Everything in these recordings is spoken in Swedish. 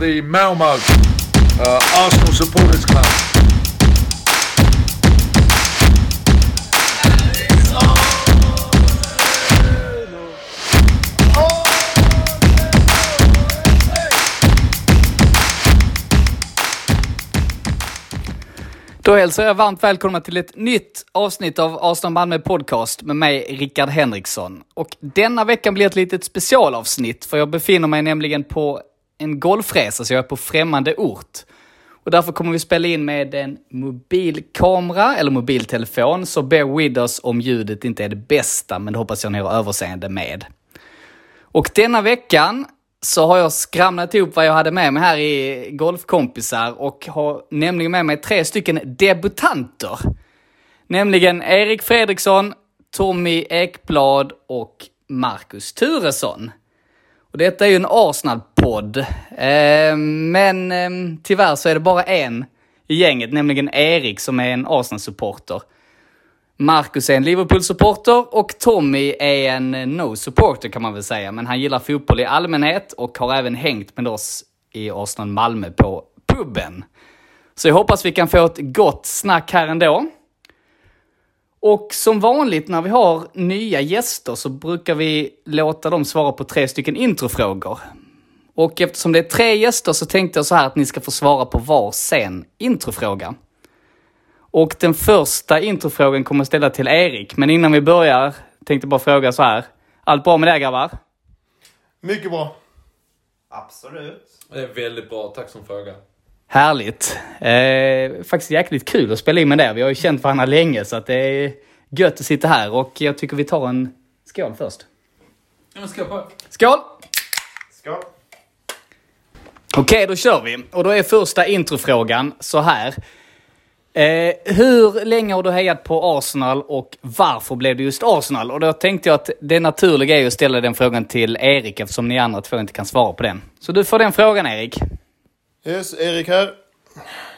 the Malmo uh, Arsenal Supporters Club. Då hälsar jag varmt välkomna till ett nytt avsnitt av Arsenal Malmö Podcast med mig, Rickard Henriksson. Och denna veckan blir ett litet specialavsnitt, för jag befinner mig nämligen på en golfresa, så jag är på främmande ort. Och därför kommer vi spela in med en mobilkamera, eller mobiltelefon, så bear with us om ljudet inte är det bästa, men det hoppas jag ni har överseende med. Och denna veckan så har jag skramlat ihop vad jag hade med mig här i golfkompisar och har nämligen med mig tre stycken debutanter. Nämligen Erik Fredriksson, Tommy Ekblad och Marcus Turesson. Och detta är ju en Arsenal-podd, eh, men eh, tyvärr så är det bara en i gänget, nämligen Erik som är en Arsenal-supporter. Marcus är en Liverpool-supporter och Tommy är en no-supporter kan man väl säga. Men han gillar fotboll i allmänhet och har även hängt med oss i Arsenal Malmö på puben. Så jag hoppas vi kan få ett gott snack här ändå. Och som vanligt när vi har nya gäster så brukar vi låta dem svara på tre stycken introfrågor. Och eftersom det är tre gäster så tänkte jag så här att ni ska få svara på var sen introfråga. Och den första introfrågan kommer jag ställa till Erik. Men innan vi börjar tänkte jag bara fråga så här. Allt bra med det grabbar? Mycket bra. Absolut. Det är väldigt bra, tack som fråga. Härligt. Eh, faktiskt jäkligt kul att spela in med det. Vi har ju känt varandra länge så att det är gött att sitta här och jag tycker vi tar en skål först. Ja, men ska på. Skål! Skål. Okej, då kör vi. Och då är första introfrågan så här. Eh, hur länge har du hejat på Arsenal och varför blev det just Arsenal? Och då tänkte jag att det naturliga är att ställa den frågan till Erik eftersom ni andra två inte kan svara på den. Så du får den frågan Erik. Yes, Erik här.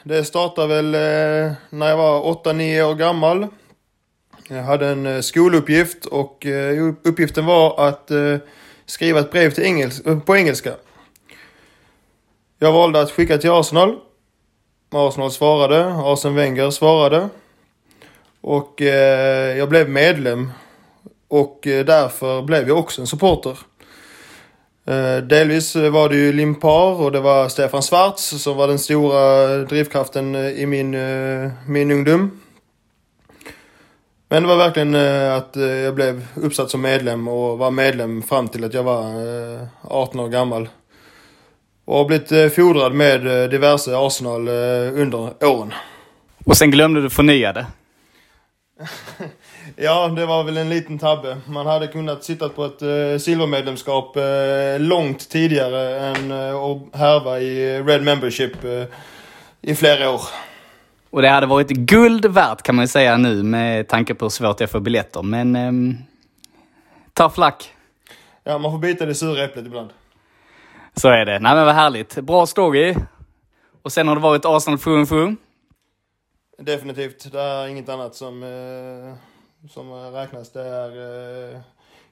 Det startade väl eh, när jag var 8-9 år gammal. Jag hade en eh, skoluppgift och eh, uppgiften var att eh, skriva ett brev till engels eh, på engelska. Jag valde att skicka till Arsenal. Arsenal svarade, Arsene Wenger svarade. Och eh, jag blev medlem. Och därför blev jag också en supporter. Eh, delvis var det ju Limpar och det var Stefan Svarts som var den stora drivkraften eh, i min, eh, min ungdom. Men det var verkligen eh, att eh, jag blev uppsatt som medlem och var medlem fram till att jag var eh, 18 år gammal. Och har blivit eh, fodrad med eh, diverse Arsenal eh, under åren. Och sen glömde du förnya det. Ja, det var väl en liten tabbe. Man hade kunnat sitta på ett eh, silvermedlemskap eh, långt tidigare än eh, att härva i Red Membership eh, i flera år. Och det hade varit guld värt kan man ju säga nu med tanke på hur svårt det är för biljetter. Men ehm, tough luck. Ja, man får bita det sura äpplet ibland. Så är det. Nej men vad härligt. Bra story. Och sen har det varit Arsenal fu fu. Definitivt. Det är inget annat som, eh, som räknas. Det är eh,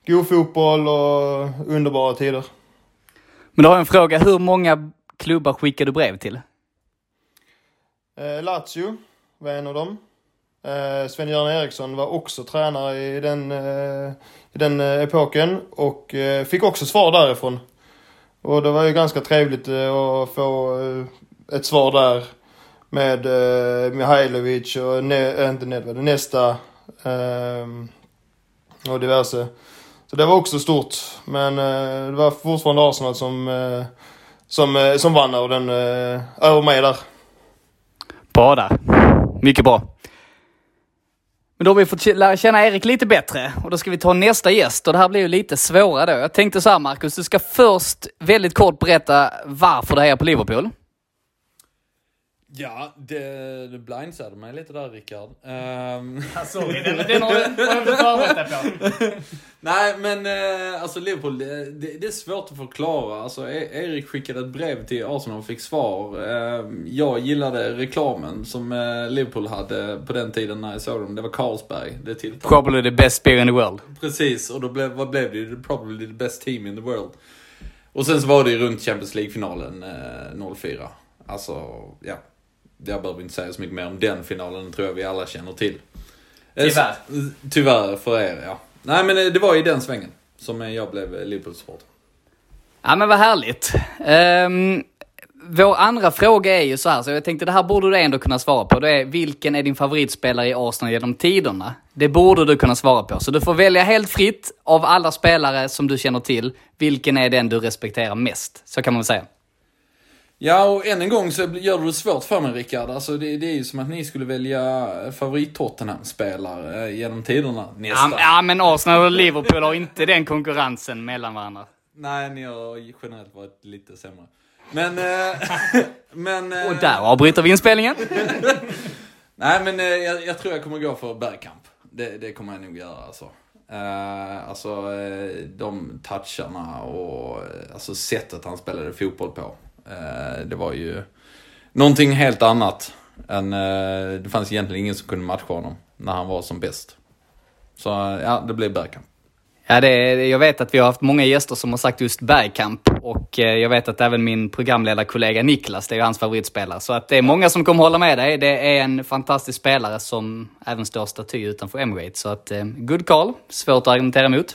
god fotboll och underbara tider. Men då har jag en fråga. Hur många klubbar skickar du brev till? Eh, Lazio var en av dem. Eh, Sven-Göran Eriksson var också tränare i den, eh, i den eh, epoken och eh, fick också svar därifrån. Och det var ju ganska trevligt eh, att få eh, ett svar där med eh, Mihailovic och ne- inte Nedved, Nesta Eh, och diverse. Så det var också stort. Men eh, det var fortfarande Arsenal som, eh, som, eh, som vann över, den, eh, över mig där. Bra där. Mycket bra. Men då har vi fått lära känna Erik lite bättre och då ska vi ta nästa gäst och det här blir ju lite svårare då. Jag tänkte så här Marcus, du ska först väldigt kort berätta varför du hejar på Liverpool. Ja, det, det blindsidade mig lite där Rickard. Um, Sorry, den, den har jag inte förberett dig på. nej, men eh, alltså Liverpool, det, det, det är svårt att förklara. Alltså, E- Erik skickade ett brev till Arsenal och fick svar. Ehm, jag gillade reklamen som eh, Liverpool hade på den tiden när jag såg dem. Det var Carlsberg. Det tilltalade Probably the best beer in the world. Precis, och då blev, vad blev det? Probably the best team in the world. Och sen så var det ju runt Champions League-finalen eh, 04. Alltså, ja. Jag behöver inte säga så mycket mer om den finalen, den tror jag vi alla känner till. Eh, Tyvärr. Tyvärr för er, ja. Nej men eh, det var i den svängen som eh, jag blev Liverpool-supporter. Ja men vad härligt. Ehm, vår andra fråga är ju så här, så jag tänkte det här borde du ändå kunna svara på. Det är vilken är din favoritspelare i Arsenal genom tiderna? Det borde du kunna svara på. Så du får välja helt fritt av alla spelare som du känner till. Vilken är den du respekterar mest? Så kan man väl säga. Ja, och än en gång så gör du det svårt för mig Rickard. Alltså det, det är ju som att ni skulle välja favorit-Tottenham-spelare eh, genom tiderna men- ja men Arsenal och Liverpool har inte den konkurrensen mellan varandra. Nej, ni har generellt varit lite sämre. Men... Eh, men eh, Och där avbryter vi inspelningen. Nej, men jag, jag tror jag kommer gå för Bergkamp. Det, det kommer jag nog göra alltså. Eh, alltså de toucharna och alltså sättet han spelade fotboll på. Eh, det var ju någonting helt annat. Än, eh, det fanns egentligen ingen som kunde matcha honom när han var som bäst. Så eh, ja, det blir Bergkamp. Ja, det är, jag vet att vi har haft många gäster som har sagt just Bergkamp och jag vet att även min programledarkollega Niklas, det är ju hans favoritspelare. Så att det är många som kommer hålla med dig. Det är en fantastisk spelare som även står staty utanför Emirates. Så att, good call. Svårt att argumentera emot.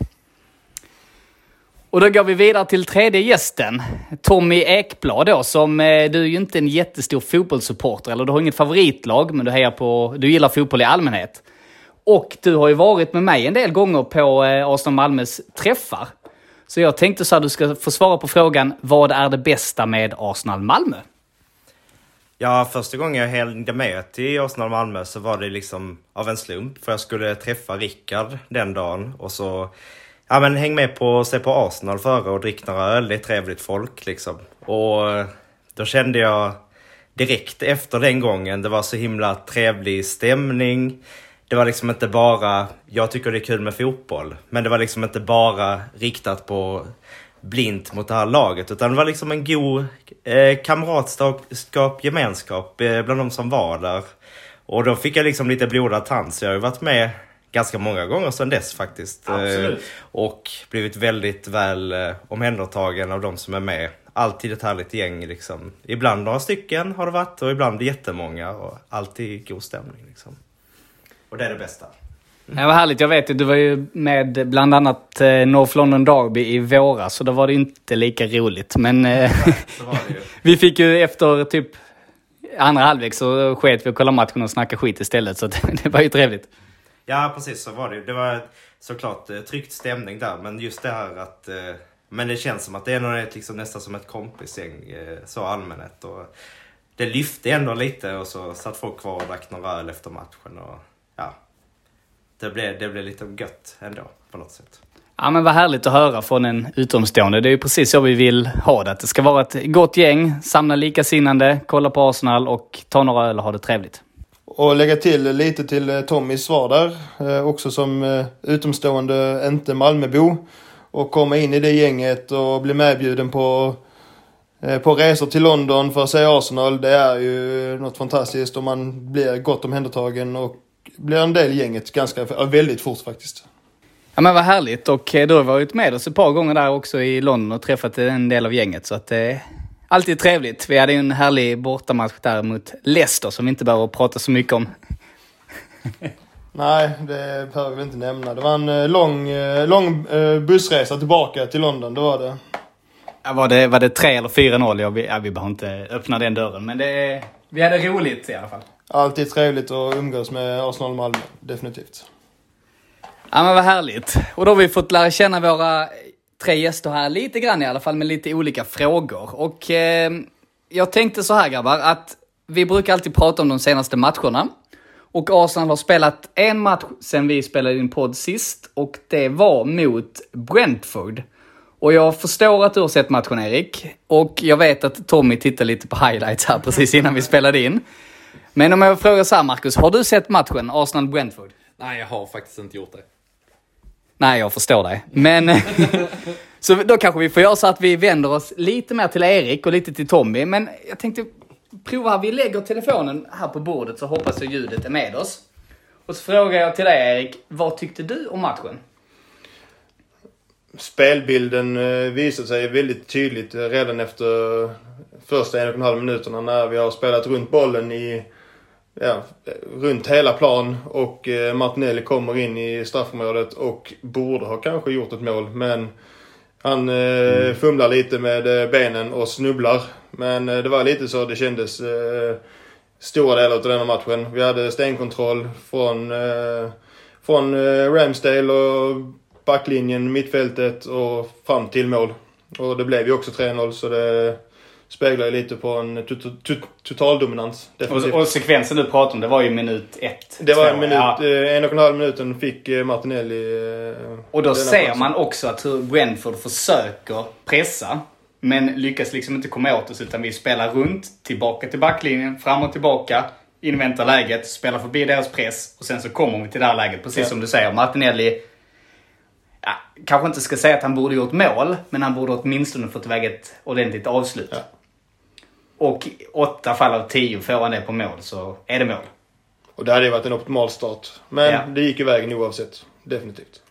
Och då går vi vidare till tredje gästen, Tommy Ekblad då, som eh, du är ju inte en jättestor fotbollssupporter, eller du har inget favoritlag, men du hejar på, du gillar fotboll i allmänhet. Och du har ju varit med mig en del gånger på eh, Arsenal Malmös träffar. Så jag tänkte så att du ska få svara på frågan, vad är det bästa med Arsenal Malmö? Ja, första gången jag hängde med till Arsenal Malmö så var det liksom av en slump. För jag skulle träffa Rickard den dagen och så... Ja men häng med på se på Arsenal före och drick några öl. Det är trevligt folk liksom. Och eh, då kände jag direkt efter den gången, det var så himla trevlig stämning. Det var liksom inte bara, jag tycker det är kul med fotboll, men det var liksom inte bara riktat på blint mot det här laget. Utan det var liksom en god eh, kamratskap, gemenskap eh, bland de som var där. Och då fick jag liksom lite blodad tand. Så jag har ju varit med ganska många gånger sedan dess faktiskt. Eh, och blivit väldigt väl eh, omhändertagen av de som är med. Alltid ett härligt gäng liksom. Ibland några stycken har det varit och ibland jättemånga. Och alltid god stämning liksom. Och det är det bästa. Ja, vad härligt. Jag vet ju, du var ju med bland annat eh, North London Derby i våras, så då var det inte lika roligt. Men ju. vi fick ju efter typ andra halvlek så sket vi och kollade matchen och snackade skit istället, så det, det var ju trevligt. Ja, precis så var det ju. Det var såklart eh, tryckt stämning där, men just det här att... Eh, men det känns som att det är något, liksom nästan som ett kompisgäng, eh, så allmänhet. Och det lyfte ändå lite och så satt folk kvar och drack några öl efter matchen och ja. Det blev, det blev lite gött ändå på något sätt. Ja men vad härligt att höra från en utomstående. Det är ju precis så vi vill ha det. Att det ska vara ett gott gäng, samla likasinnande, kolla på Arsenal och ta några öl och ha det trevligt. Och lägga till lite till eh, Tommys svar där. Eh, också som eh, utomstående, inte Malmöbo. Och komma in i det gänget och bli medbjuden på, på resor till London för att se Arsenal. Det är ju något fantastiskt och man blir gott omhändertagen och blir en del i gänget ganska, väldigt fort faktiskt. Ja men vad härligt och du har varit med oss ett par gånger där också i London och träffat en del av gänget så att det alltid trevligt. Vi hade ju en härlig bortamatch där mot Leicester som vi inte behöver prata så mycket om. Nej, det behöver vi inte nämna. Det var en eh, lång, eh, lång eh, bussresa tillbaka till London, det var det. Ja, var, det, var det 3 eller 4-0? Ja, vi, ja, vi behöver inte öppna den dörren men det, vi hade roligt i alla fall. Alltid trevligt att umgås med Arsenal Malmö, definitivt. Ja men vad härligt. Och då har vi fått lära känna våra tre gäster här lite grann i alla fall med lite olika frågor. Och eh, jag tänkte så här grabbar att vi brukar alltid prata om de senaste matcherna. Och Arsenal har spelat en match sen vi spelade in podd sist och det var mot Brentford. Och jag förstår att du har sett matchen Erik. Och jag vet att Tommy tittade lite på highlights här precis innan vi spelade in. Men om jag frågar så här Marcus, har du sett matchen Arsenal-Brentford? Nej, jag har faktiskt inte gjort det. Nej, jag förstår dig. Men... så då kanske vi får göra så att vi vänder oss lite mer till Erik och lite till Tommy. Men jag tänkte prova, vi lägger telefonen här på bordet så hoppas jag ljudet är med oss. Och så frågar jag till dig Erik, vad tyckte du om matchen? spelbilden eh, visade sig väldigt tydligt eh, redan efter första en och en halv minuterna när vi har spelat runt bollen i ja, runt hela plan och eh, Martinelli kommer in i straffområdet och borde ha kanske gjort ett mål men han eh, fumlar lite med eh, benen och snubblar. Men det var lite så det kändes stora delar av den här matchen. Vi hade stenkontroll från, från Ramsdale och backlinjen, mittfältet och fram till mål. Och det blev ju också 3-0 så det speglar ju lite på en tot- tot- totaldominans. Och, och sekvensen du pratade om, det var ju minut ett. det var en minut, ja. eh, en och en halv minuten fick eh, Martinelli eh, Och då ser chansen. man också att hur Brentford försöker pressa. Men lyckas liksom inte komma åt oss utan vi spelar runt, tillbaka till backlinjen, fram och tillbaka. Inväntar läget, spelar förbi deras press och sen så kommer vi till det här läget. Precis Ja. som du säger, Martinelli ja, kanske inte ska säga att han borde gjort mål, men han borde åtminstone fått iväg ett ordentligt avslut. Ja. Och åtta fall av tio får han det på mål så är det mål. Och det hade ju varit en optimal start. Men Ja. det gick ju vägen oavsett. Definitivt.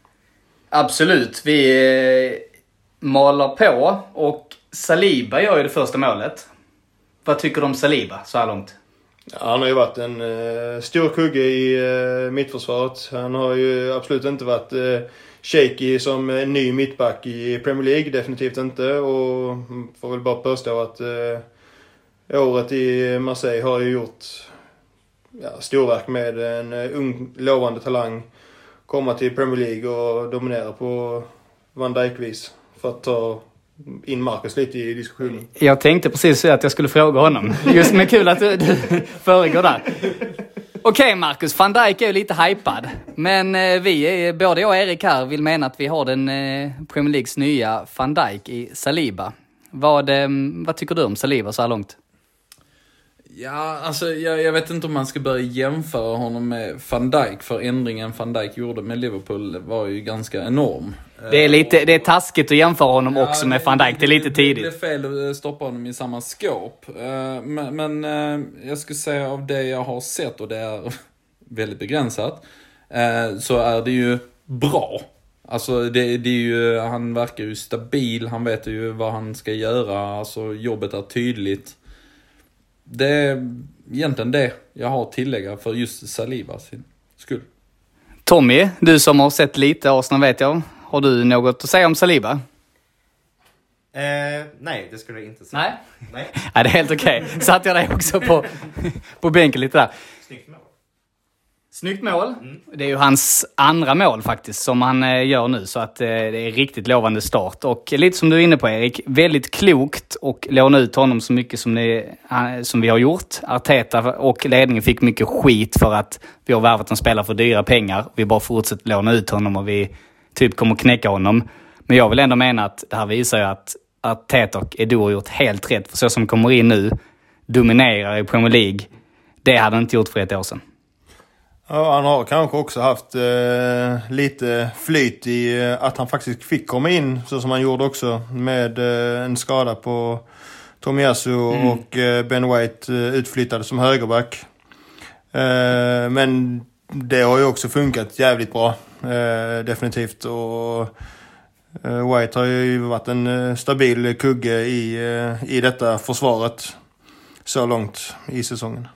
Absolut. Vi eh, malar på och Saliba gör ju det första målet. Vad tycker du om Saliba så här långt? Ja, Han har ju varit en eh, stor kugge i eh, mittförsvaret. Han har ju absolut inte varit eh, shaky som eh, ny mittback i Premier League. Definitivt inte. Och får väl bara påstå att eh, året i Marseille har ju gjort ja, storverk med en eh, ung lovande talang. Komma till Premier League och dominera på Van Dijk-vis. För att ta in Marcus lite i diskussionen. Jag tänkte precis säga att jag skulle fråga honom. Just men kul att du, du föregår där. Okej Marcus, van Dijk är ju lite hypad. Men eh, vi, både jag och Erik här, vill mena att vi har den eh, Premier Leagues nya van Dijk i Saliba. Vad, vad tycker du om Saliba så här långt? Ja, alltså jag, jag vet inte om man ska börja jämföra honom med van Dijk, för ändringen van Dijk gjorde med Liverpool var ju ganska enorm. Det är, lite, det är taskigt att jämföra honom också med van Dijk. Det är lite Det tidigt. är fel att stoppa honom i samma skåp. Eh, Men, men eh, jag skulle säga av det jag har sett, och det är väldigt begränsat, eh, så är det ju bra. Alltså det, det är ju, han verkar ju stabil, han vet ju vad han ska göra, alltså jobbet är tydligt. Det är egentligen det jag har att tillägga för just Saliba sin skull. Tommy, du som har sett lite Arsenal vet jag. Har du något att säga om Saliba? Eh, nej, det skulle jag inte säga. Nej. Nej. Nej, det är helt okej. Satt jag dig också på, på bänken lite där. Snyggt mål. Mm. Det är ju hans andra mål faktiskt som han eh, gör nu. Så att eh, det är riktigt lovande start. Och lite som du är inne på Erik, väldigt klokt och låna ut honom så mycket som, ni, som vi har gjort. Arteta och ledningen fick mycket skit för att vi har värvat en spelare för dyra pengar. Vi bara fortsätter låna ut honom och vi typ kommer knäcka honom. Men jag vill ändå mena att det här visar ju att Arteta och Edo har gjort helt rätt. För så som kommer in nu, dominerar i Premier League. Det hade han inte gjort för ett år sedan. Ja, han har kanske också haft eh, lite flyt i eh, att han faktiskt fick komma in så som han gjorde också med eh, en skada på Tomiyasu och eh, Ben White eh, utflyttade som högerback. Men det har ju också funkat jävligt bra. Definitivt. Och White har ju varit en stabil kugge i, i detta försvaret så långt i säsongen.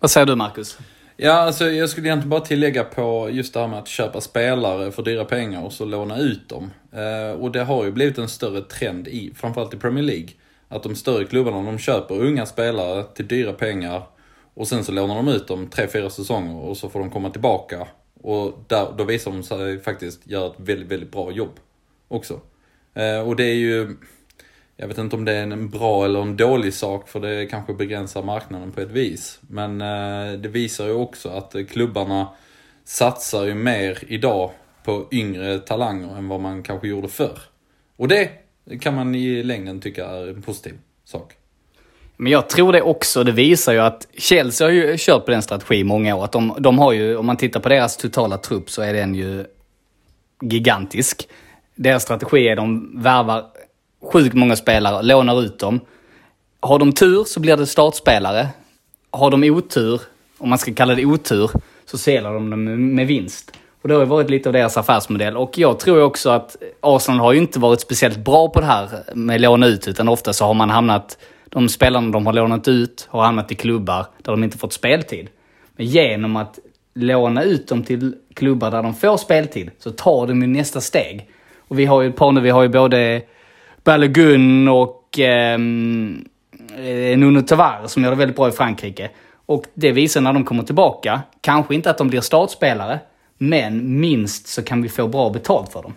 Vad säger du Marcus? Ja, alltså jag skulle egentligen bara tillägga på just det här med att köpa spelare för dyra pengar och så låna ut dem. Eh, och det har ju blivit en större trend i, framförallt i Premier League. Att de större klubbarna, de köper unga spelare till dyra pengar och sen så lånar de ut dem tre, fyra säsonger och så får de komma tillbaka. Och där, då visar de sig faktiskt göra ett väldigt, väldigt bra jobb också. Eh, och det är ju, jag vet inte om det är en bra eller en dålig sak för det kanske begränsar marknaden på ett vis. Men eh, det visar ju också att eh, klubbarna satsar ju mer idag på yngre talanger än vad man kanske gjorde förr. Och det kan man i längden tycka är en positiv sak. Men jag tror det också. Det visar ju att Chelsea har ju kört på den strategin i många år. Att de, de har ju, om man tittar på deras totala trupp så är den ju gigantisk. Deras strategi är att de värvar sjukt många spelare, lånar ut dem. Har de tur så blir det startspelare. Har de otur, om man ska kalla det otur, så säljer de dem med vinst. Och det har ju varit lite av deras affärsmodell. Och jag tror också att Arsenal har ju inte varit speciellt bra på det här med låna ut. Utan ofta så har man hamnat, de spelarna de har lånat ut har hamnat i klubbar där de inte fått speltid. Men genom att låna ut dem till klubbar där de får speltid så tar de ju nästa steg. Och vi har ju ett par nu, vi har ju både Balogun och ehm, eh, Nuno Tavares som gör det väldigt bra i Frankrike. Och det visar när de kommer tillbaka, kanske inte att de blir startspelare, men minst så kan vi få bra betalt för dem.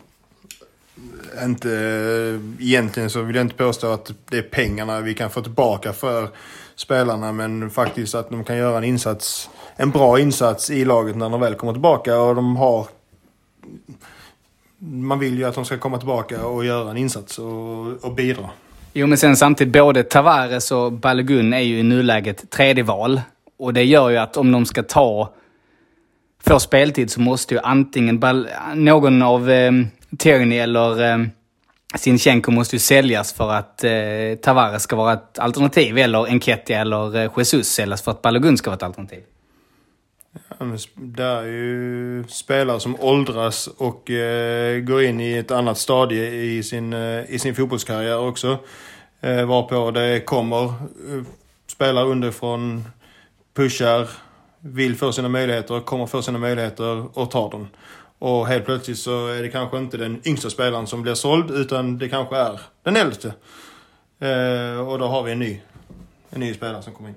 Inte, eh, egentligen så vill jag inte påstå att det är pengarna vi kan få tillbaka för spelarna, men faktiskt att de kan göra en insats, en bra insats i laget när de väl kommer tillbaka och de har... Man vill ju att de ska komma tillbaka och göra en insats och, och bidra. Jo, men sen samtidigt, både Tavares och Balogun är ju i nuläget tredje val. Och det gör ju att om de ska ta, få speltid så måste ju antingen Bal någon av eh, Tierney eller eh, Sinchenko måste ju säljas för att eh, Tavares ska vara ett alternativ. Eller Enketia eller eh, Jesus säljas för att Balogun ska vara ett alternativ. Ja, men Det är ju spelare som åldras och eh, går in i ett annat stadie i sin, eh, i sin fotbollskarriär också. Eh, varpå det kommer eh, spelare underifrån, pushar, vill få sina möjligheter, kommer få sina möjligheter och tar dem. Och helt plötsligt så är det kanske inte den yngsta spelaren som blir såld utan det kanske är den äldste. Eh, och då har vi en ny, en ny spelare som kommer in.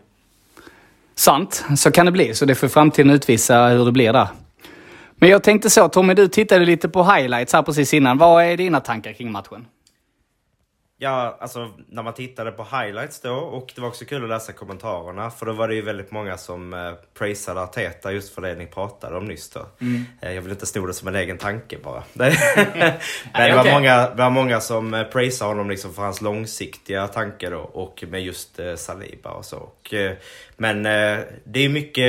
Sant, så kan det bli. Så det får framtiden utvisa hur det blir där. Men jag tänkte så, Tommy, du tittade lite på highlights här precis innan. Vad är dina tankar kring matchen? Ja, alltså när man tittade på highlights då och det var också kul att läsa kommentarerna för då var det ju väldigt många som eh, prisade Arteta just för det ni pratade om nyss då. Mm. Eh, jag vill inte sno det som en egen tanke bara. Men det var, många, det var många som eh, prisade honom liksom för hans långsiktiga tanke då och med just eh, Saliba och så. Och, eh, men eh, det är mycket,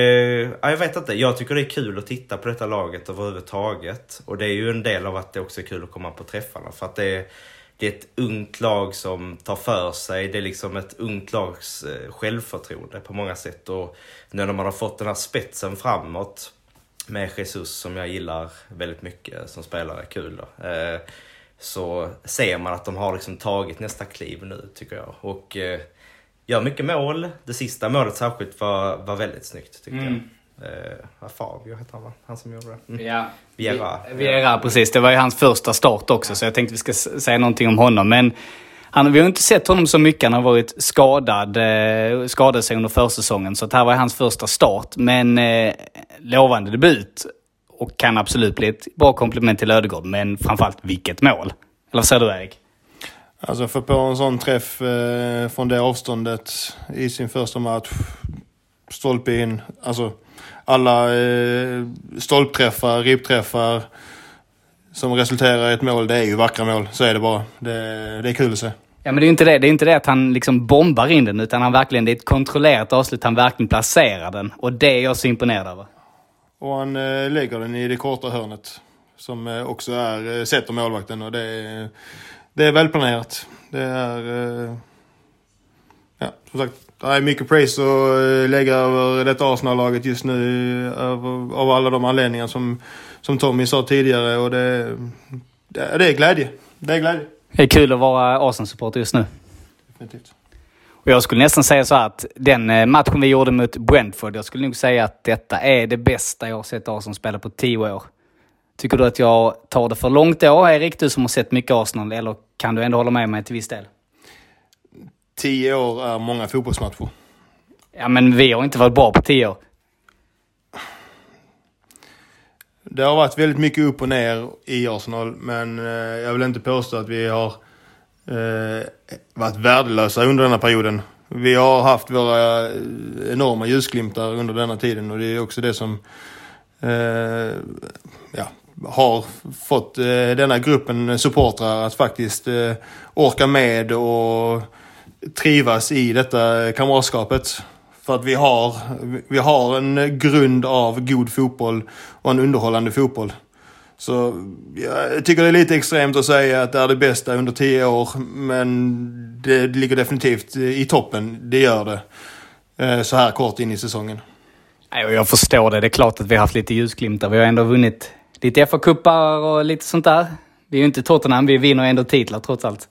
ja, jag vet inte, jag tycker det är kul att titta på detta laget överhuvudtaget. Och det är ju en del av att det också är kul att komma på träffarna för att det är det är ett ungt lag som tar för sig. Det är liksom ett ungt lags eh, självförtroende på många sätt. Och nu när man har fått den här spetsen framåt med Jesus som jag gillar väldigt mycket som spelare, kul då. Eh, så ser man att de har liksom tagit nästa kliv nu tycker jag. Och eh, gör mycket mål. Det sista målet särskilt var, var väldigt snyggt tyckte jag. Eh, Fabio heter han va? Han som gjorde det. Mm. Ja. Viera. Viera, precis. Det var ju hans första start också, så jag tänkte vi ska säga någonting om honom. Men han, vi har inte sett honom så mycket. Han har varit skadad, eh, skadad sig under försäsongen. Så att här var hans första start. Men eh, lovande debut. Och kan absolut bli ett bra komplement till Ödegård. Men framförallt, vilket mål! Eller vad säger du Erik? Alltså för på en sån träff eh, från det avståndet i sin första match. Stolpe in. Alltså alla eh, stolpträffar, ribbträffar som resulterar i ett mål. Det är ju vackra mål. Så är det bara. Det, det är kul att se. Ja men det är inte det. Det är inte det att han liksom bombar in den. Utan han verkligen, det är ett kontrollerat avslut. Han verkligen placerar den. Och det är jag så imponerad över. Och han eh, lägger den i det korta hörnet. Som eh, också är, eh, sätter målvakten och det är, det är välplanerat. Det är, eh, ja som sagt, det är mycket praise att eh, lägga över detta Arsenal-laget just nu. Av alla de anledningar som, som Tommy sa tidigare och det, det, är glädje. Det är glädje. Det är kul att vara Arsenal-supporter just nu. Definitivt. Och jag skulle nästan säga så här att den eh, matchen vi gjorde mot Brentford, jag skulle nog säga att detta är det bästa jag har sett Arsenal spela på tio år. Tycker du att jag tar det för långt då, Erik? Du som har sett mycket Arsenal, eller kan du ändå hålla med mig till viss del? Tio år är många fotbollsmatcher. Ja, men vi har inte varit bra på tio år. Det har varit väldigt mycket upp och ner i Arsenal, men eh, jag vill inte påstå att vi har eh, varit värdelösa under denna perioden. Vi har haft våra eh, enorma ljusglimtar under denna tiden och det är också det som eh, ja, har fått eh, denna gruppen supportrar att faktiskt eh, orka med och trivas i detta kamratskapet. För att vi har, vi har en grund av god fotboll och en underhållande fotboll. Så jag tycker det är lite extremt att säga att det är det bästa under tio år. Men det ligger definitivt i toppen. Det gör det. Eh, så här kort in i säsongen. Jag förstår det. Det är klart att vi har haft lite ljusglimtar. Vi har ändå vunnit lite FA-cupar och lite sånt där. Vi är ju inte Tottenham, vi vinner ändå titlar trots allt.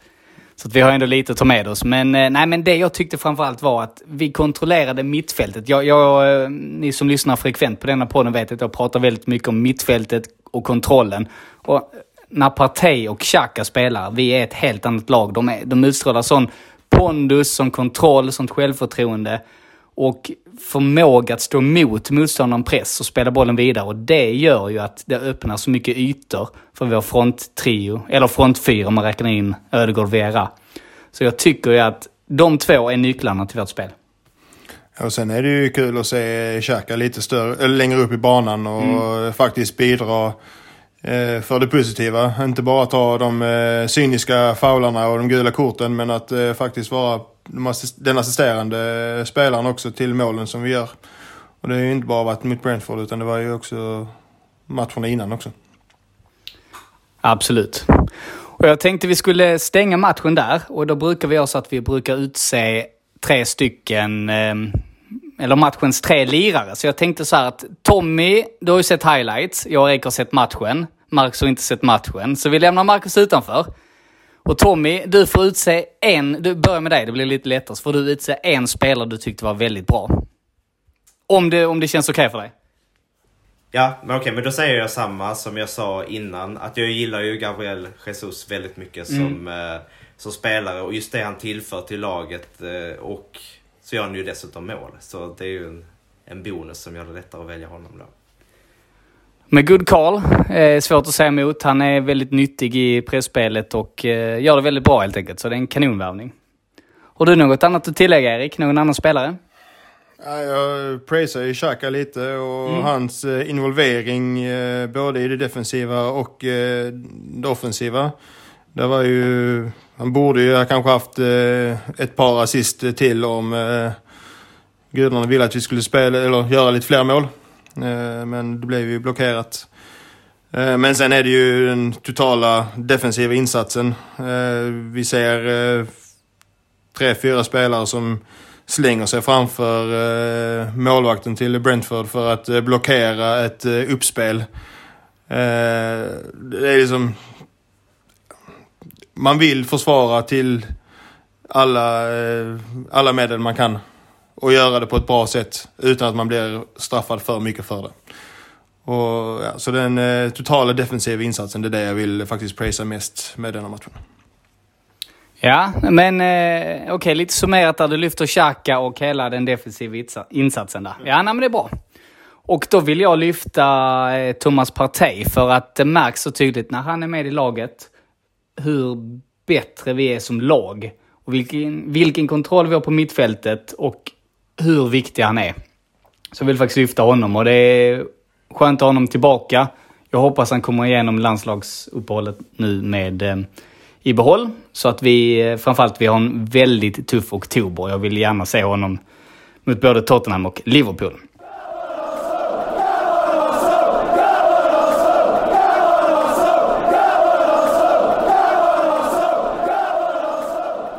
Så att vi har ändå lite att ta med oss. Men, eh, nej, men det jag tyckte framförallt var att vi kontrollerade mittfältet. Jag, jag, eh, ni som lyssnar frekvent på denna podden vet att jag pratar väldigt mycket om mittfältet och kontrollen. Och när Partey och Xhaka spelar, vi är ett helt annat lag. De, är, de utstrålar sån pondus, sån kontroll, sånt självförtroende och förmåga att stå emot motståndaren press och spela bollen vidare. Och det gör ju att det öppnar så mycket ytor för vår fronttrio, eller frontfyra om man räknar in Ödegård Vera. Så jag tycker ju att de två är nycklarna till vårt spel. Och sen är det ju kul att se Xhaka lite större, längre upp i banan och faktiskt bidra eh, för det positiva. Inte bara ta de eh, cyniska faularna och de gula korten men att eh, faktiskt vara den assisterande spelaren också till målen som vi gör. Och det har ju inte bara varit mot Brentford utan det var ju också matcherna innan också. Absolut. Och jag tänkte vi skulle stänga matchen där och då brukar vi göra så att vi brukar utse tre stycken, eh, eller matchens tre lirare. Så jag tänkte så här att Tommy, du har ju sett highlights. Jag och Erik har sett matchen. Marcus har inte sett matchen. Så vi lämnar Marcus utanför. Och Tommy, du får utse en, du börjar med dig, det blir lite lättare. Så får du utse en spelare du tyckte var väldigt bra. Om det, om det känns okej för dig. Ja, men okej, men då säger jag samma som jag sa innan. Att jag gillar ju Gabriel Jesus väldigt mycket som, eh, som spelare och just det han tillför till laget. Eh, och så gör han ju dessutom mål. Så det är ju en, en bonus som gör det lättare att välja honom då. Med good call. Eh, svårt att säga emot. Han är väldigt nyttig i pressspelet och eh, gör det väldigt bra helt enkelt. Så det är en kanonvärvning. Har du något annat att tillägga Erik? Någon annan spelare? Ja, jag prisar ju Xhaka lite och hans eh, involvering eh, både i det defensiva och eh, det offensiva. Det var ju, han borde ju ha kanske haft eh, ett par assist till om eh, gudarna ville att vi skulle spela eller göra lite fler mål. Eh, men det blev ju blockerat. Eh, men sen är det ju den totala defensiva insatsen. Eh, vi ser tre, fyra spelare som slänger sig framför målvakten till Brentford för att blockera ett uppspel. Det är liksom... Man vill försvara till alla, alla medel man kan. Och göra det på ett bra sätt utan att man blir straffad för mycket för det. Och, ja, så den eh, totala defensiva insatsen, det är det jag vill faktiskt prisa mest med denna matchen. Ja, men eh, okej, lite summerat där. Du lyfter Xhaka och hela den defensiva insatsen där. Ja, nej, men det är bra. Och då vill jag lyfta eh, Thomas Partey för att det märks så tydligt när han är med i laget hur bättre vi är som lag. Och vilken, vilken kontroll vi har på mittfältet och hur viktig han är. Så jag vill faktiskt lyfta honom och det är skönt att ha honom tillbaka. Jag hoppas han kommer igenom landslagsuppehållet nu med eh, i behåll. Så att vi, eh, framförallt vi har en väldigt tuff oktober. Jag vill gärna se honom mot både Tottenham och Liverpool.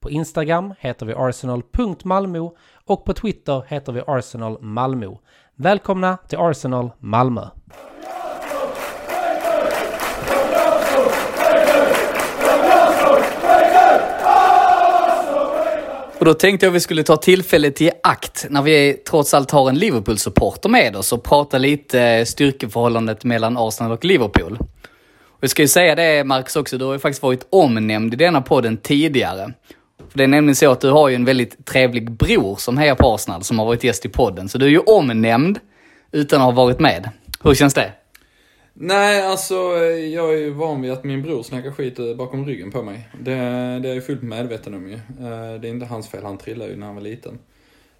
på Instagram heter vi arsenal.malmo och på Twitter heter vi Arsenal Malmö. Välkomna till Arsenal Malmö! Och då tänkte jag vi skulle ta tillfället i akt när vi trots allt har en Liverpool-supporter med oss och prata lite eh, styrkeförhållandet mellan Arsenal och Liverpool. Och jag ska ju säga det Marcus också, du har ju faktiskt varit omnämnd i denna podden tidigare. För det är nämligen så att du har ju en väldigt trevlig bror som hejar på Arsenal som har varit gäst i podden. Så du är ju omnämnd utan att ha varit med. Hur känns det? Nej, alltså jag är ju van vid att min bror snackar skit bakom ryggen på mig. Det, det är jag fullt medveten om ju. Eh, Det är inte hans fel, han trillade ju när han var liten.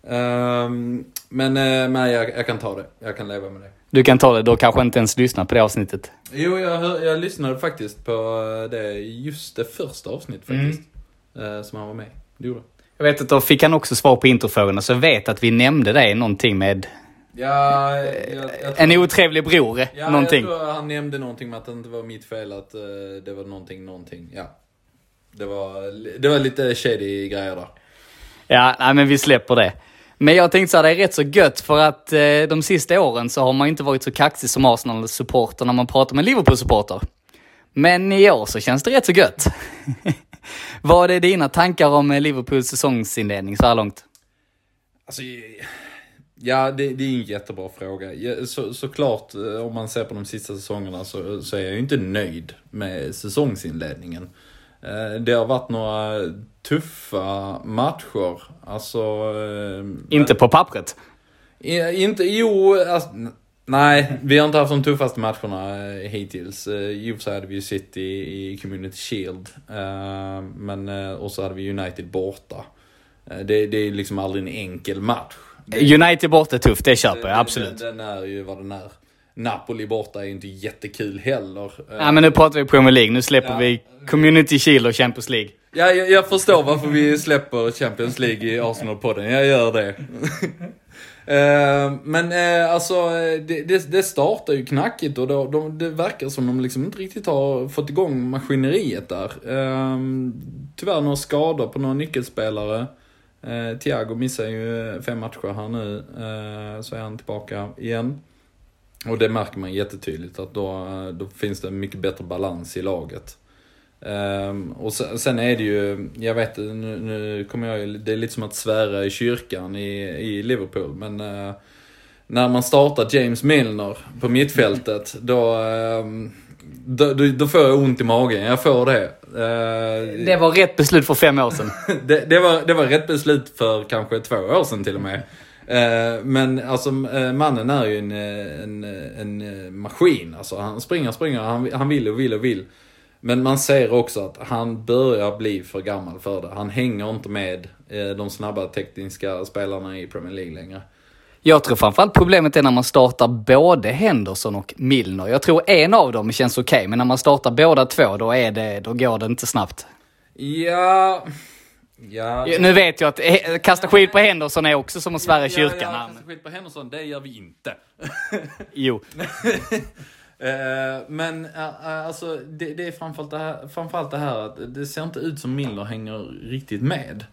Ehm, Men eh, nej, jag, jag kan ta det. Jag kan leva med det. Du kan ta det, då kanske inte ens lyssna på det avsnittet. Jo, jag, hör, jag lyssnade faktiskt på eh, det, just det första avsnittet faktiskt. eh, Som han var med i. Det gjorde jag. Vet att då fick han också svar på introfrågorna, så jag vet att vi nämnde det någonting med Ja, jag, jag, en otrevlig bror, ja, någonting. Jag tror han nämnde någonting med att det inte var mitt fel att eh, det var någonting, någonting. Ja. Det var, det var lite shady grejer där. Ja, nej men vi släpper det. Men jag tänkte så här, det är rätt så gött för att eh, de sista åren så har man inte varit så kaxig som Arsenal-supporter när man pratar med Liverpool-supporter. Men i år så känns det rätt så gött. Vad är dina tankar om eh, Liverpools säsongsinledning så här långt? Alltså, ja, det, det är en jättebra fråga. Så, såklart, eh, om man ser på de sista säsongerna så, så är jag ju inte nöjd med säsongsinledningen. Eh, Det har varit några tuffa matcher. Alltså... Inte på pappret. Inte, jo, alltså, nej, vi har inte haft de tuffaste matcherna eh, hittills. Eh, I och för sig hade vi ju City i Community Shield. eh, Men, och så hade vi United borta. Det, det är liksom aldrig en enkel match. United borta är tufft, det köper jag absolut. Den, den är ju vad den är. Napoli borta är ju inte jättekul heller. Ja, men nu pratar vi Premier League, nu släpper Ja. vi Community Shield och Champions League. Ja, jag, jag förstår varför vi släpper Champions League i Arsenal-podden. Jag gör det. Eh, men eh, alltså, det, det, det startar ju knackigt och då, de, det verkar som de liksom inte riktigt har fått igång maskineriet där. Eh, tyvärr några skador på några nyckelspelare. Eh, Thiago missar ju fem matcher här nu, eh, så är han tillbaka igen. Och det märker man jättetydligt att då, då finns det mycket bättre balans i laget. Ehm, och sen, sen är det ju, jag vet nu, nu kommer jag det är lite som att svära i kyrkan i, i Liverpool, men eh, när man startar James Milner på mittfältet, då, ehm, då, då, då får jag ont i magen. Jag får det. Eh, Det var rätt beslut för fem år sedan. det, det, var, det var rätt beslut för kanske två år sedan till och med. Eh, men alltså mannen är ju en, en, en maskin. Alltså, han springer, springer, han, han vill och vill och vill. Men man ser också att han börjar bli för gammal för det. Han hänger inte med eh, de snabba tekniska spelarna i Premier League längre. Jag tror framförallt problemet är när man startar både Henderson och Milner. Jag tror en av dem känns okej, men när man startar båda två, då, är det, då går det inte snabbt. Ja... Ja, Nu vet jag att eh, kasta skit på Henderson är också som att svära i kyrkan. Ja, Ja, ja, kasta skit på Henderson, det gör vi inte. Jo. Eh, men eh, eh, alltså, det, det är framförallt det, här, framförallt det här att det ser inte ut som Miller hänger riktigt med.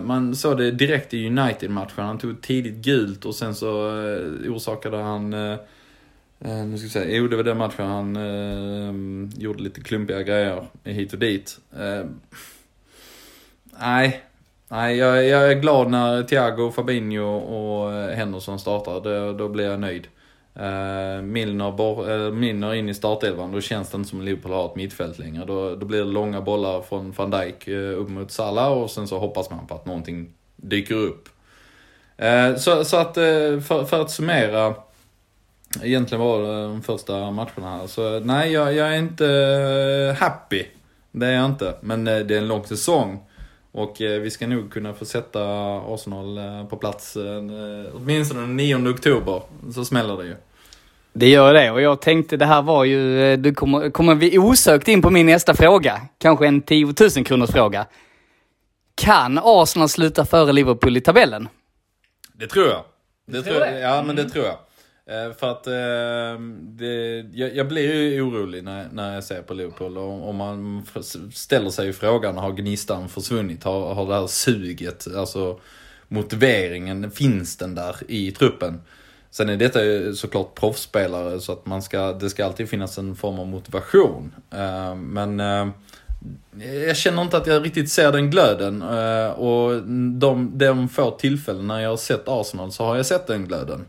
Man såg det direkt i United-matchen. Han tog tidigt gult och sen så orsakade han... Nu ska vi se. Jo, det var den matchen han eh, gjorde lite klumpiga grejer hit och dit. Eh, nej. Nej, jag, jag är glad när Thiago, Fabinho och Henderson startar. Då, då blir jag nöjd. Uh, Milner, bor, uh, Milner in i startelvan, då känns det inte som att Liverpool har ett mittfält längre. Då, då blir det långa bollar från van Dijk uh, upp mot Salah och sen så hoppas man på att någonting dyker upp. Uh, så, så att för, för att summera, egentligen var det de första matcherna här, så nej jag, jag är inte happy. Det är jag inte, men det är en lång säsong. Och uh, vi ska nog kunna få sätta Arsenal uh, på plats uh, åtminstone den 9 oktober. Så smäller det ju. Det gör det och jag tänkte det här var ju, eh, du kommer, kommer vi osökt in på min nästa fråga. Kanske en 10 000 kronors fråga. Kan Arsenal sluta före Liverpool i tabellen? Det tror jag. Det tror tror det? jag. Ja, men det tror jag. Eh, för att ehm, det, jag, jag blir ju orolig när, när jag ser på Liverpool. Och, och man ställer sig ju frågan, har gnistan försvunnit? Har, har det här suget, alltså motiveringen, finns den där i truppen? Sen är detta ju såklart proffsspelare så att man ska, det ska alltid finnas en form av motivation. Eh, men eh, jag känner inte att jag riktigt ser den glöden. Och de, de få tillfällen när jag har sett Arsenal så har jag sett den glöden.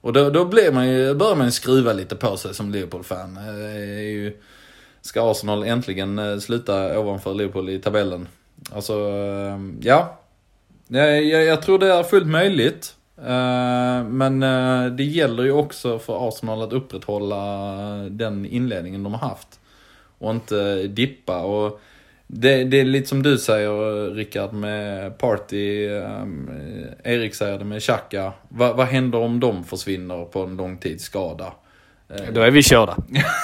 Och då, då blir man ju, börjar man ju skruva lite på sig som Liverpool-fan. Eh, ska Arsenal äntligen eh, sluta ovanför Liverpool i tabellen? Alltså, ehm, ja. Jag, jag, jag tror det är fullt möjligt. Eh, men det gäller ju också för Arsenal att upprätthålla den inledningen de har haft. Och inte dippa. Och det, det är lite som du säger Rickard med Party. Um, Erik säger det med Xhaka. Va, vad händer om de försvinner på en långtidsskada? Då är vi körda.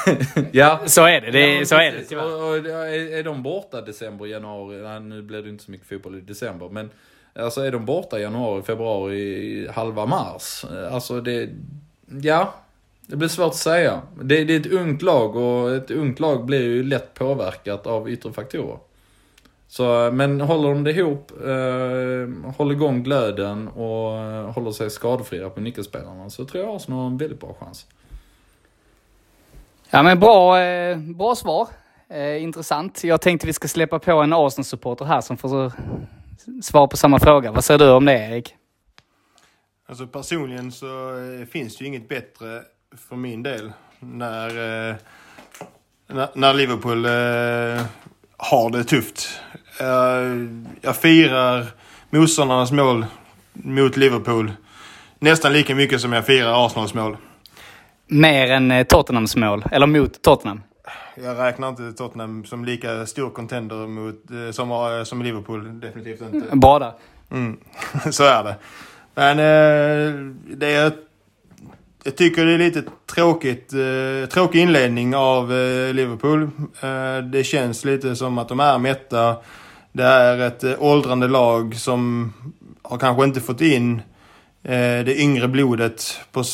Ja, Så är det. det Ja, så är det och, och, är, är de borta december, januari? Nej, nu blir det inte så mycket fotboll i december. Men alltså är de borta januari, februari, halva mars? Alltså det... Ja. Det blir svårt att säga. Det, det är ett ungt lag och ett ungt lag blir ju lätt påverkat av yttre faktorer. Så, men håller de det ihop, eh, håller igång glöden och eh, håller sig skadefria på nyckelspelarna så tror jag Arsenal har en väldigt bra chans. Ja men bra, eh, bra svar. Eh, intressant. Jag tänkte vi ska släppa på en Arsenal-supporter här som får svar på samma fråga. Vad säger du om det Erik? Alltså personligen så eh, finns det ju inget bättre för min del när, eh, när, när Liverpool eh, har det tufft. Eh, jag firar motståndarnas mål mot Liverpool nästan lika mycket som jag firar Arsenals mål. Mer än eh, Tottenhams mål, eller mot Tottenham. Jag räknar inte Tottenham som lika stor contender mot, eh, som, eh, som Liverpool. Definitivt inte. Där. Mm. Så är det. Men eh, det är, jag tycker det är lite tråkigt, eh, tråkig inledning av eh, Liverpool. Eh, det känns lite som att de är mätta. Det är ett eh, åldrande lag som har kanske inte fått in eh, det yngre blodet på,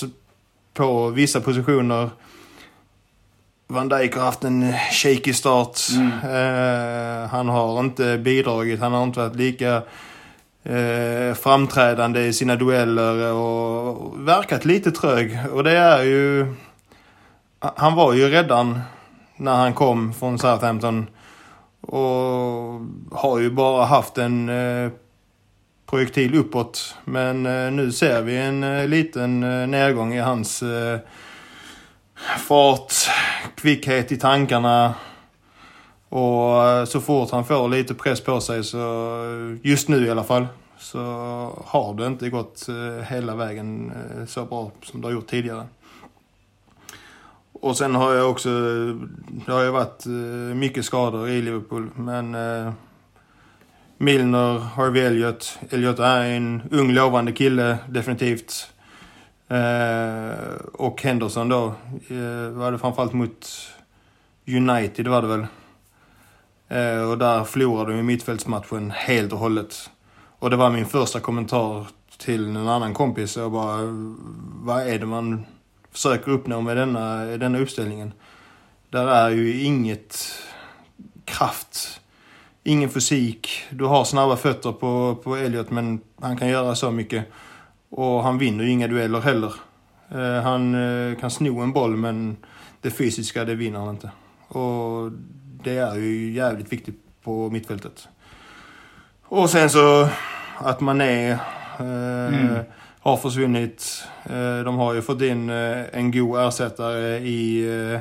på vissa positioner. Van Dijk har haft en shaky start. Eh, han har inte bidragit. Han har inte varit lika eh, framträdande i sina dueller och verkat lite trög. Och det är ju... Han var ju redan när han kom från Southampton. Och har ju bara haft en eh, projektil uppåt. Men eh, nu ser vi en eh, liten eh, nedgång i hans eh, fart, kvickhet i tankarna. Och eh, så fort han får lite press på sig, så eh, just nu i alla fall, så har det inte gått eh, hela vägen så bra som det har gjort tidigare. Och sen har jag också, det har ju varit mycket skador i Liverpool, men Milner, Harvey Elliot. Elliot är en ung lovande kille, definitivt. Eh, och Henderson då, eh, var det framförallt mot United var det väl. Eh, och där förlorade vi mittfältsmatchen helt och hållet. Och det var min första kommentar till en annan kompis. Jag bara, vad är det man försöker uppnå med denna, denna uppställningen? Där är ju inget kraft, ingen fysik. Du har snabba fötter på, på Elliot men han kan göra så mycket. Och han vinner ju inga dueller heller. Eh, han eh, kan sno en boll men det fysiska det vinner han inte. Och det är ju jävligt viktigt på mittfältet. Och sen så att Mané eh, har försvunnit. Eh, de har ju fått in eh, en god ersättare i, eh,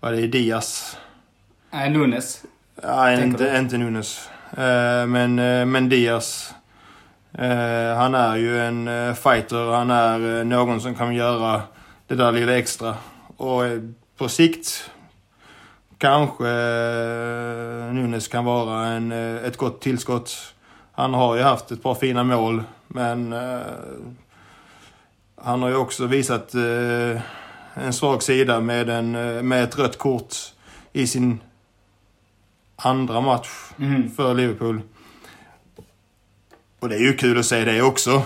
vad är det, Diaz. Nej, Nunes. Nej, inte, inte Nunes. Men, men Diaz. Han är ju en fighter. Han är någon som kan göra det där lilla extra. Och på sikt kanske eh, Nunes kan vara en, eh, ett gott tillskott. Han har ju haft ett par fina mål, men eh, han har ju också visat en svag sida med, en, med ett rött kort i sin andra match för Liverpool. Och det är ju kul att se det också.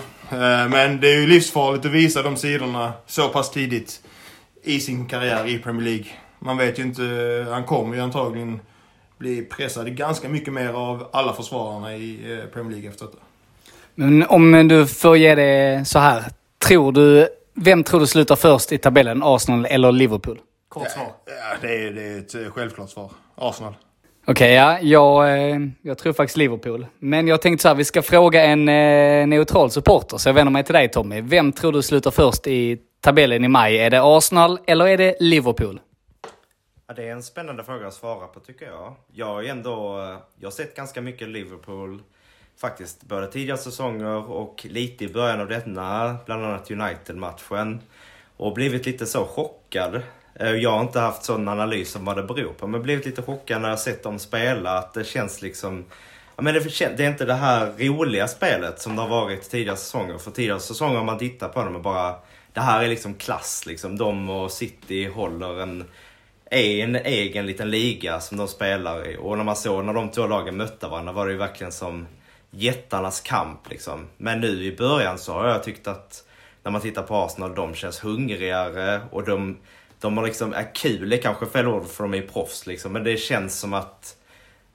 Men det är ju livsfarligt att visa de sidorna så pass tidigt i sin karriär i Premier League. Man vet ju inte, han kommer ju antagligen bli pressad ganska mycket mer av alla försvararna i eh, Premier League efter detta. Men om du får ge det så här. Tror du, vem tror du slutar först i tabellen? Arsenal eller Liverpool? Kort svar. Ja, det är, det är ett eh, självklart svar. Arsenal. Okej, ja. Jag, eh, jag tror faktiskt Liverpool. Men jag tänkte så här, vi ska fråga en neutral supporter. Så jag vänder mig till dig Tommy. Vem tror du slutar först i tabellen i maj? Är det Arsenal eller är det Liverpool? Ja, det är en spännande fråga att svara på tycker jag. Jag har ju ändå eh, jag har sett ganska mycket Liverpool faktiskt både tidigare säsonger och lite i början av denna, bland annat United-matchen. Och blivit lite så chockad eh, Jag har inte haft sån analys om vad det beror på. Men blivit lite chockad när jag sett dem spela. Att det känns liksom... Ja, men det, det är inte det här roliga spelet som det har varit tidigare säsonger. För tidigare säsonger om man tittar på dem och bara... Det här är liksom klass liksom. De och City håller en, är en egen liten liga som de spelar i. Och när man såg när de två lagen mötte varandra var det ju verkligen som jättarnas kamp liksom. Men nu i början så har jag tyckt att när man tittar på Arsenal, de känns hungrigare och de, de har liksom, är kul är kanske fel ord för de är ju proffs liksom. Men det känns som att,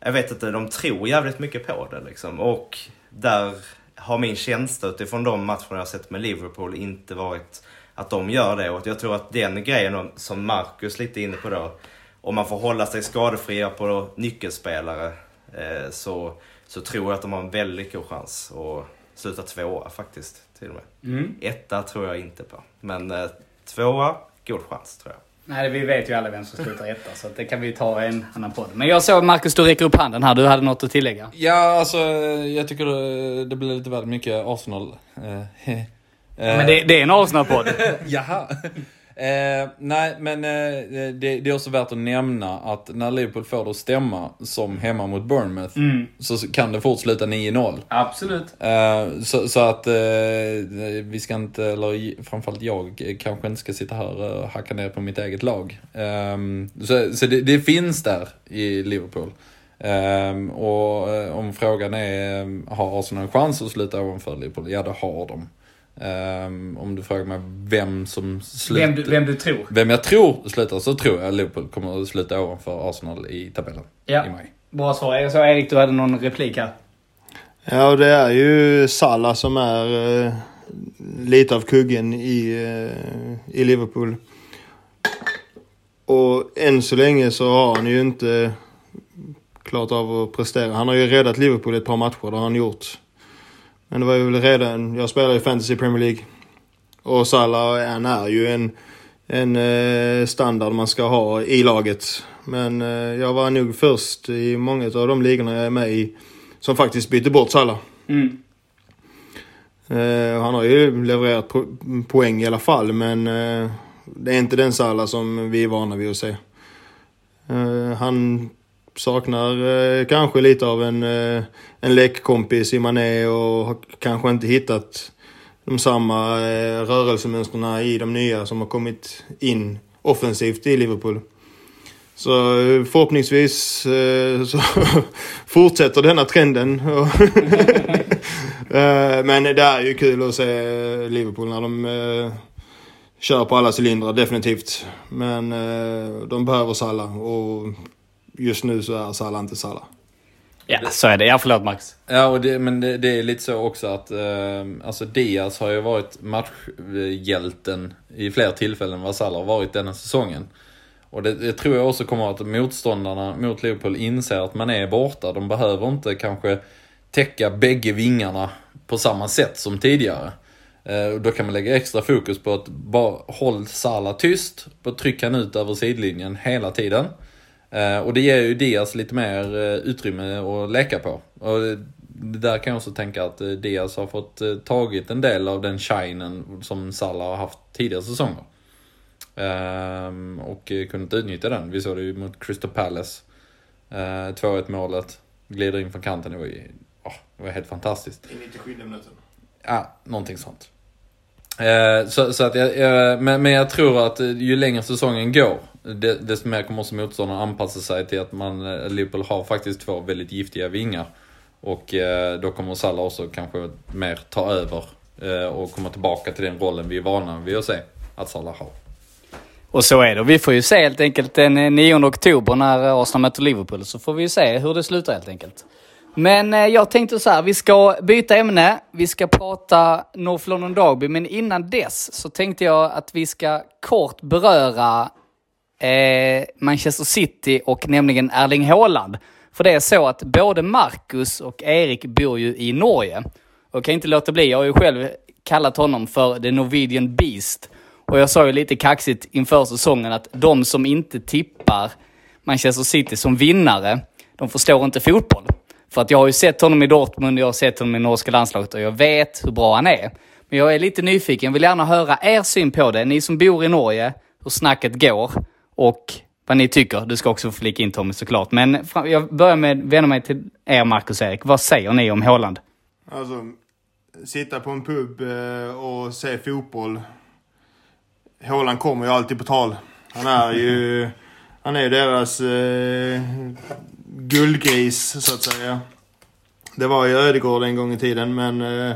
jag vet inte, de tror jävligt mycket på det liksom. Och där har min känsla utifrån de matcherna jag har sett med Liverpool inte varit att de gör det. Och jag tror att den grejen som Marcus lite inne på då, om man får hålla sig skadefria på nyckelspelare eh, så, så tror jag att de har en väldigt god chans att sluta tvåa faktiskt. Till och med. Etta tror jag inte på. Men eh, tvåa, god chans tror jag. Nej, vi vet ju alla vem som slutar etta, så det kan vi ta i en annan podd. Men jag såg Marcus, du räcker upp handen här. Du hade något att tillägga? Ja, alltså jag tycker det, det blir lite väl mycket Arsenal. Eh, Men det, det är en Arsenal-podd. Jaha. Eh, nej, men eh, det, det är också värt att nämna att när Liverpool får det att stämma som hemma mot Bournemouth så kan det fort sluta 9-0. Absolut. Eh, så, så att eh, vi ska inte, eller framförallt jag, eh, kanske inte ska sitta här och hacka ner på mitt eget lag. Eh, så så det, det finns där i Liverpool. Eh, och eh, om frågan är, eh, har Arsenal en chans att sluta ovanför Liverpool? Ja, det har de. Eh, om du frågar mig vem som slutar... Vem du, vem du tror. Vem jag tror slutar, så tror jag Liverpool kommer att sluta ovanför Arsenal i tabellen Ja. i maj. Bra svar. Jag såg Erik, du hade någon replik här. Ja, och det är ju Salah som är eh, lite av kuggen i, eh, i Liverpool. Och än så länge så har han ju inte klart av att prestera. Han har ju räddat Liverpool ett par matcher, det har han gjort. Men det var ju väl redan, jag spelar i Fantasy Premier League. Och Salah, han är ju en, en eh, standard man ska ha i laget. Men eh, jag var nog först i många av de ligorna jag är med i som faktiskt bytte bort Salah. Mm. Eh, han har ju levererat po- poäng i alla fall, men det är inte den Salah som vi är vana vid att se. Han saknar eh, kanske lite av en, eh, en lekkompis i Mané och har kanske inte hittat de samma eh, rörelsemönstren i de nya som har kommit in offensivt i Liverpool. Så eh, förhoppningsvis eh, så fortsätter denna trenden. Eh, Men det är ju kul att se Liverpool när de eh, kör på alla cylindrar, definitivt. Men eh, de behöver Salah och just nu så är Salah inte Salah. Ja, så är det. Ja, förlåt Max. Ja, och det, men det, det är lite så också att eh, alltså Diaz har ju varit matchhjälten i fler tillfällen än vad Salah har varit denna säsongen. Och det, det tror jag också kommer att motståndarna mot Liverpool inser att man är borta. De behöver inte kanske täcka bägge vingarna på samma sätt som tidigare. Eh, och då kan man lägga extra fokus på att bara håll Salah tyst, bara trycka han ut över sidlinjen hela tiden. Eh, och det ger ju Diaz lite mer eh, utrymme att leka på. Och där kan jag också tänka att eh, Diaz har fått tagit en del av den shinen som Salah har haft tidigare säsonger. Ehm, och kunnat utnyttja den. Vi såg det ju mot Crystal Palace. Eh, 2-1 målet. Glider in från kanten. Det var, ju, åh, det var helt fantastiskt. I 97 minuten. Ja, någonting sånt. Så, så att jag, men, men jag tror att ju längre säsongen går, desto mer kommer också motståndarna anpassa sig till att man, eh, Liverpool har faktiskt två väldigt giftiga vingar. Och eh, då kommer Salah också kanske mer ta över eh, och komma tillbaka till den rollen vi är vana vid att se att Salah har. Och så är det. Vi får ju se helt enkelt den eh, 9 oktober när eh, Arsenal möter Liverpool. Så får vi ju se hur det slutar helt enkelt. Men eh, jag tänkte så här, vi ska byta ämne. Vi ska prata North London Derby, men innan dess så tänkte jag att vi ska kort beröra eh, Manchester City och nämligen Erling Haaland. För det är så att både Marcus och Erik bor ju i Norge. Och jag kan inte låta bli, jag har ju själv kallat honom för The Norwegian Beast. Och jag sa ju lite kaxigt inför säsongen att de som inte tippar Manchester City som vinnare, de förstår inte fotboll. För att jag har ju sett honom i Dortmund, jag har sett honom i norska landslaget och jag vet hur bra han är. Men jag är lite nyfiken, vill gärna höra er syn på det. Ni som bor i Norge, hur snacket går och vad ni tycker. Du ska också få flika in Tommy såklart. Men jag börjar med att vända mig till er Marcus och Erik. Vad säger ni om Håland? Alltså, sitta på en pub eh, och se fotboll. Håland kommer ju alltid på tal. Han är ju, han är ju deras eh, guldgris, så att säga. Det var ju Ödegård en gång i tiden, men eh,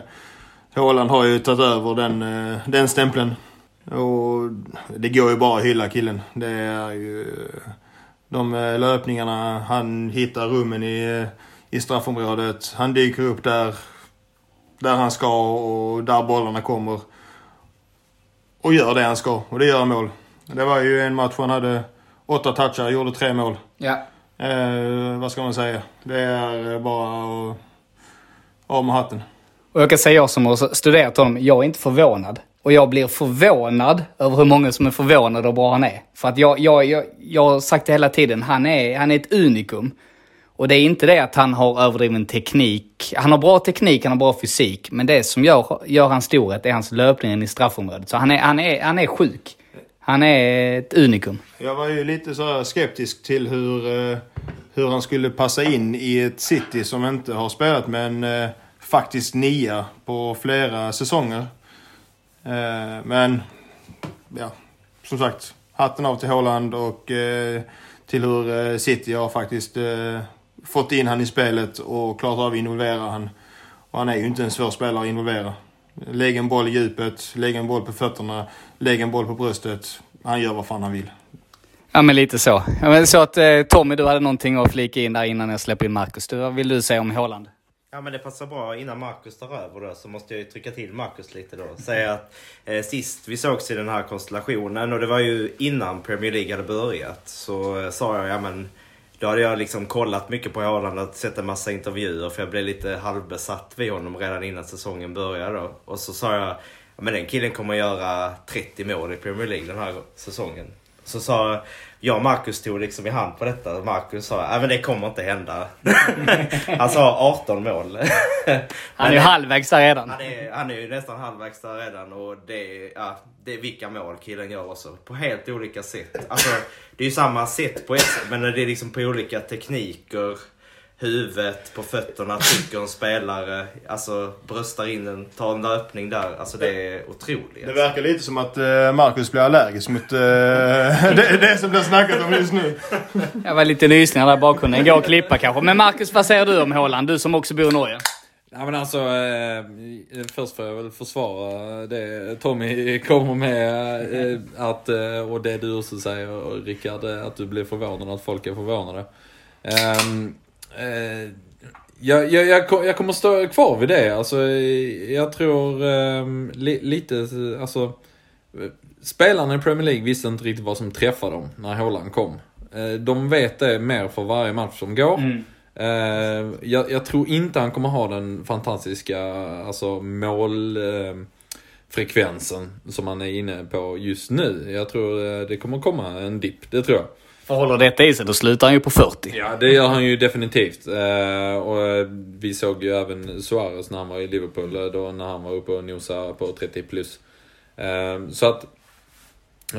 Håland har ju tagit över den, eh, den stämpeln. Och det går ju bara att hylla killen. Det är ju de eh, löpningarna, han hittar rummen i, eh, i straffområdet. Han dyker upp där, där han ska och där bollarna kommer. Och gör det han ska. Och det gör mål. Det var ju en match han hade åtta touchar, gjorde tre mål. Ja. Eh, vad ska man säga? Det är eh, bara att... Av med hatten. Och jag kan säga jag som har studerat honom, jag är inte förvånad. Och jag blir förvånad över hur många som är förvånade hur bra han är. För att jag, jag, jag, jag har sagt det hela tiden, han är, han är ett unikum. Och det är inte det att han har överdriven teknik. Han har bra teknik, han har bra fysik. Men det som gör, gör hans storhet är hans löpning i straffområdet. Så han är, han, är, han är sjuk. Han är ett unikum. Jag var ju lite så här skeptisk till hur, eh, hur han skulle passa in i ett City som inte har spelat med en eh, faktisk nia på flera säsonger. Eh, men, ja, som sagt. Hatten av till Haaland och eh, till hur eh, City har faktiskt eh, fått in han i spelet och klarat av att involvera han. Och han är ju inte en svår spelare att involvera. Lägg en boll i djupet, lägg en boll på fötterna, lägg en boll på bröstet. Han gör vad fan han vill. Ja, men lite så. Ja, men så att eh, Tommy, du hade någonting att flika in där innan jag släpper in Marcus. Du, vad vill du säga om Haaland? Ja men det passar bra. Innan Marcus tar över då så måste jag ju trycka till Marcus lite då. Säga att eh, sist vi sågs i den här konstellationen och det var ju innan Premier League hade börjat. Så eh, sa jag, ja men då hade jag liksom kollat mycket på Haaland och sett en massa intervjuer för jag blev lite halvbesatt vid honom redan innan säsongen började då. Och så sa jag, ja men den killen kommer göra 30 mål i Premier League den här säsongen. Så sa jag och Marcus tog liksom i hand på detta. Marcus sa, ja men det kommer inte hända. Han sa 18 mål. Han är ju halvvägs där redan. Han är, han är ju nästan halvvägs där redan och det är, ja, det är vilka mål killen gör också. På helt olika sätt. Alltså, det är ju samma sätt på ett sätt men det är liksom på olika tekniker. Huvudet på fötterna, trycker en spelare, alltså bröstar in en, tar en löpning där. Alltså det är otroligt. Det verkar lite som att eh, Marcus blir allergisk mot eh, det, det som det snackat om just nu. Jag var lite nysningar där i bakgrunden. Gå och klippa kanske. Men Marcus, vad säger du om Haaland? Du som också bor i Norge. Ja men alltså, eh, först får jag väl försvara det Tommy kommer med. Eh, att, eh, och det du också säger Rickard, att du blir förvånad att folk är förvånade. Ehm, eh, jag, jag, jag, jag kommer stå kvar vid det. Alltså, eh, jag tror ehm, li, lite, eh, alltså. eh, Spelarna i Premier League visste inte riktigt vad som träffade dem när Haaland kom. Eh, De vet det mer för varje match som går. Eh, jag, jag tror inte han kommer ha den fantastiska alltså, målfrekvensen frekvensen som han är inne på just nu. Jag tror eh, det kommer komma en dipp, det tror jag. För håller detta i sig, då slutar han ju på 40. Ja, det gör han ju definitivt. Eh, och eh, vi såg ju även Suarez när han var i Liverpool, eh, då när han var uppe och nosade på 30 plus. Eh, så att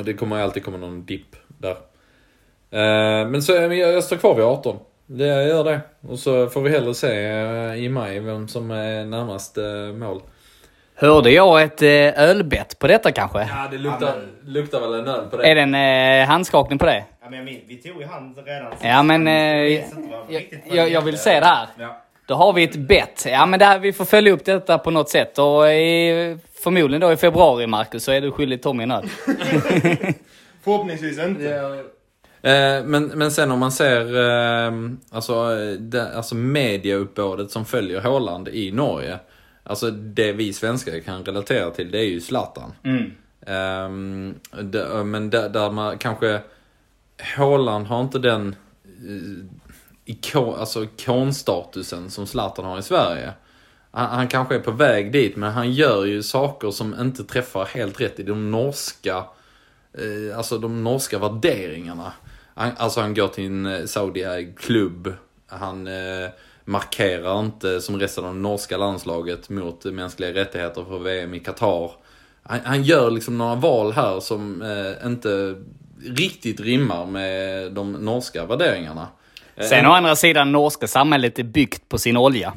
det kommer alltid komma någon dipp där. Eh, men så, men jag, jag står kvar vid 18. Det jag gör det. Och så får vi hellre se i maj vem som är närmast eh, mål. Hörde jag ett eh, ölbett på detta kanske? Ja, det luktar, luktar väl en öl på Är det en eh, handskakning på det? Ja, men vi tog i hand redan. Ja, men, eh, Jag Jag, jag, vill se det här. Ja. Då har vi ett bett. Ja, men det här, vi får följa upp detta på något sätt. Och i, förmodligen då i februari, Marcus, så är du skyldig Tommy en öl. Förhoppningsvis inte. Eh, men, men sen om man ser eh, alltså, eh, det, alltså mediauppbådet som följer Haaland i Norge. Alltså det vi svenskar kan relatera till det är ju Zlatan. Ehm, det, men där, där man kanske... Haaland har inte den eh, ikon, alltså ikonstatusen som Zlatan har i Sverige. Han, han kanske är på väg dit men han gör ju saker som inte träffar helt rätt i de norska eh, alltså de norska värderingarna. Han, alltså han går till en eh, klubb. Han eh, markerar inte som resten av det norska landslaget mot mänskliga rättigheter för VM i Qatar. Han, han gör liksom några val här som eh, inte riktigt rimmar med de norska värderingarna. Sen å andra sidan, norska samhället är byggt på sin olja.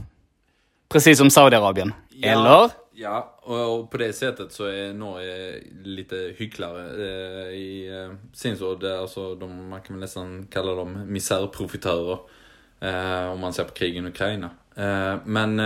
Precis som Saudiarabien. Ja, Eller? Ja, och, på det sättet så är Norge lite hycklare eh, i eh, sin så. Det, är alltså, de, man kan väl nästan kalla dem misärprofitörer. Eh, om man ser på krigen i Ukraina. Men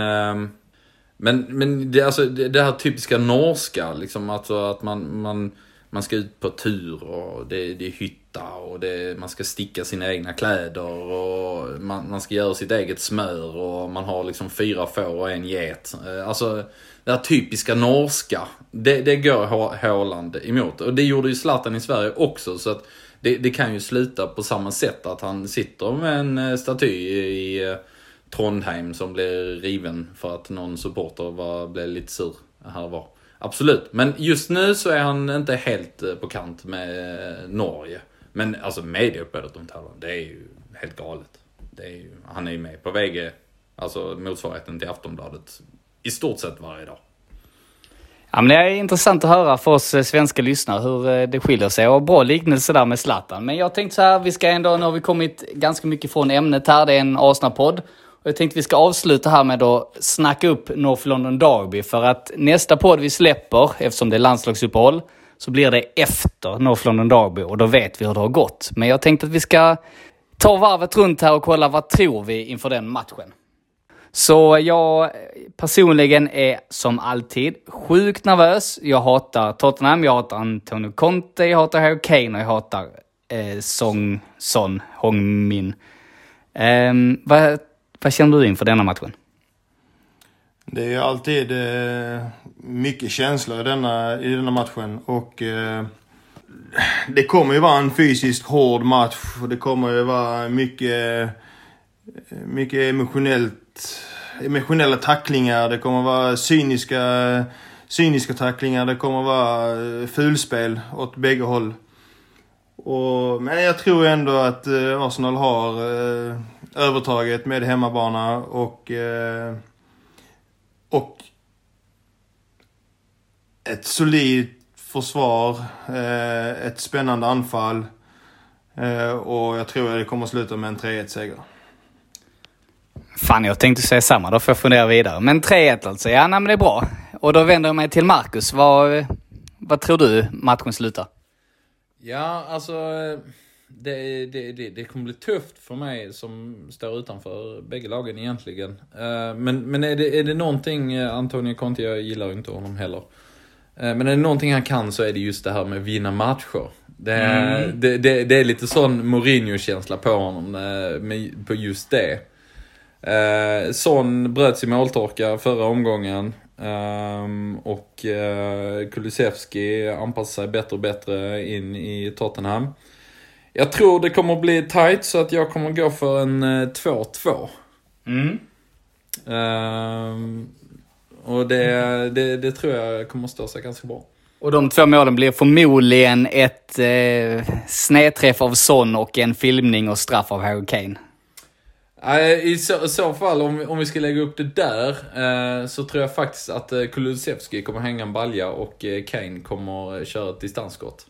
men, men det, alltså, det här typiska norska, liksom alltså att man, man, man ska ut på tur och det, det är hytta och det, man ska sticka sina egna kläder och man, man ska göra sitt eget smör och man har liksom fyra får och en get. Eh, alltså det här typiska norska, det, det går Hå- Haaland emot. Och det gjorde ju Zlatan i Sverige också så att det, det kan ju sluta på samma sätt att han sitter med en eh, staty i eh, Trondheim som blir riven för att någon supporter var, blev lite sur här och var. Absolut, men just nu så är han inte helt eh, på kant med eh, Norge. Men alltså medieuppbådet om Haaland, det är ju helt galet. Det är ju, han är ju med på VG, alltså motsvarigheten till Aftonbladet, i stort sett varje dag. Ja, men det är intressant att höra för oss eh, svenska lyssnare hur det skiljer sig. Och bra liknelse där med Zlatan. Men jag tänkte så här, vi ska ändå, nu har vi kommit ganska mycket från ämnet här. Det är en Asna-podd. Och jag tänkte vi ska avsluta här med att snacka upp North London Derby. För att nästa podd vi släpper, eftersom det är landslagsuppehåll, så blir det efter North London Derby. Och då vet vi hur det har gått. Men jag tänkte att vi ska ta varvet runt här och kolla vad tror vi inför den matchen. Så jag personligen är som alltid sjukt nervös. Jag hatar Tottenham, jag hatar Antonio Conte, jag hatar Harry Kane och jag hatar eh, Song Son Hong-min. Eh, vad, vad känner du inför denna matchen? Det är ju alltid eh, mycket känslor i denna, i denna matchen och eh, det kommer ju vara en fysiskt hård match och det kommer ju vara mycket, eh, mycket emotionellt, emotionella tacklingar. Det kommer vara cyniska, cyniska tacklingar. Det kommer vara eh, fulspel åt bägge håll. Och, men jag tror ändå att eh, Arsenal har eh, övertaget med hemmabana och eh, och ett solidt försvar, eh, ett spännande anfall eh, och jag tror att det kommer att sluta med en 3-1 seger. Fan, jag tänkte säga samma. Då får jag fundera vidare. Men 3-1 alltså. Ja, nej, men det är bra. Och då vänder jag mig till Marcus. Vad, vad tror du matchen slutar? Ja, alltså eh, det, det, det, det kommer bli tufft för mig som står utanför bägge lagen egentligen. Eh, Men, men är, det, är det någonting, eh, Antonio Conte, jag gillar inte honom heller. Eh, Men är det någonting han kan så är det just det här med att vinna matcher. Det, är- det, det, det är lite sån Mourinho-känsla på honom, med, på just det. Eh, Son bröt sin måltorka förra omgången. ehm, och eh, Kulusevski anpassar sig bättre och bättre in i Tottenham. Jag tror det kommer bli tight så att jag kommer gå för en eh, 2-2. Mm. Ehm, och det, det, det tror jag kommer stå sig ganska bra. Och de två målen blir förmodligen ett eh, snedträff av Son och en filmning och straff av Harry Kane. Nej, I så, så fall, om, vi- om vi ska lägga upp det där, eh, så tror jag faktiskt att eh, Kulusevski kommer hänga en balja och eh, Kane kommer eh, köra ett distansskott.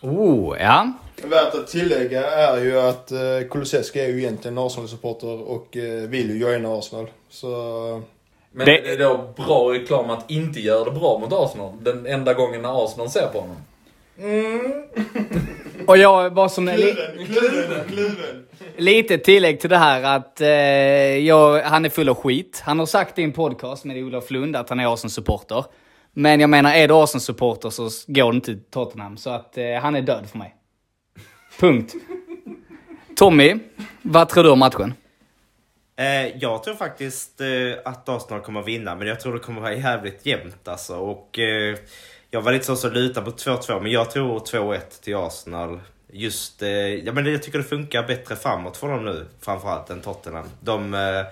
Oh, ja. Värt att tillägga är ju att eh, Kulusevski är ju egentligen Arsenal-supporter och eh, vill ju joina Arsenal. Så Men Det- det är då bra reklam att inte göra det bra mot Arsenal. Den enda gången när Arsenal ser på honom. Och jag bara som kluven, kluven, kluven. lite tillägg till det här att eh, jag, han är full av skit. Han har sagt i en podcast med Olof Lund att han är Arsenal-supporter. Men jag menar, är du Arsenal-supporter så går det inte till Tottenham. Så att eh, han är död för mig. Punkt. Tommy, vad tror du om matchen? Eh, jag tror faktiskt eh, att Arsenal kommer att vinna, men jag tror det kommer att vara jävligt jämnt alltså. Och, eh, jag var lite så som på 2-2, men jag tror 2-1 till Arsenal. Just, eh, ja, men jag tycker det funkar bättre framåt för dem nu, framförallt än Tottenham. De, eh,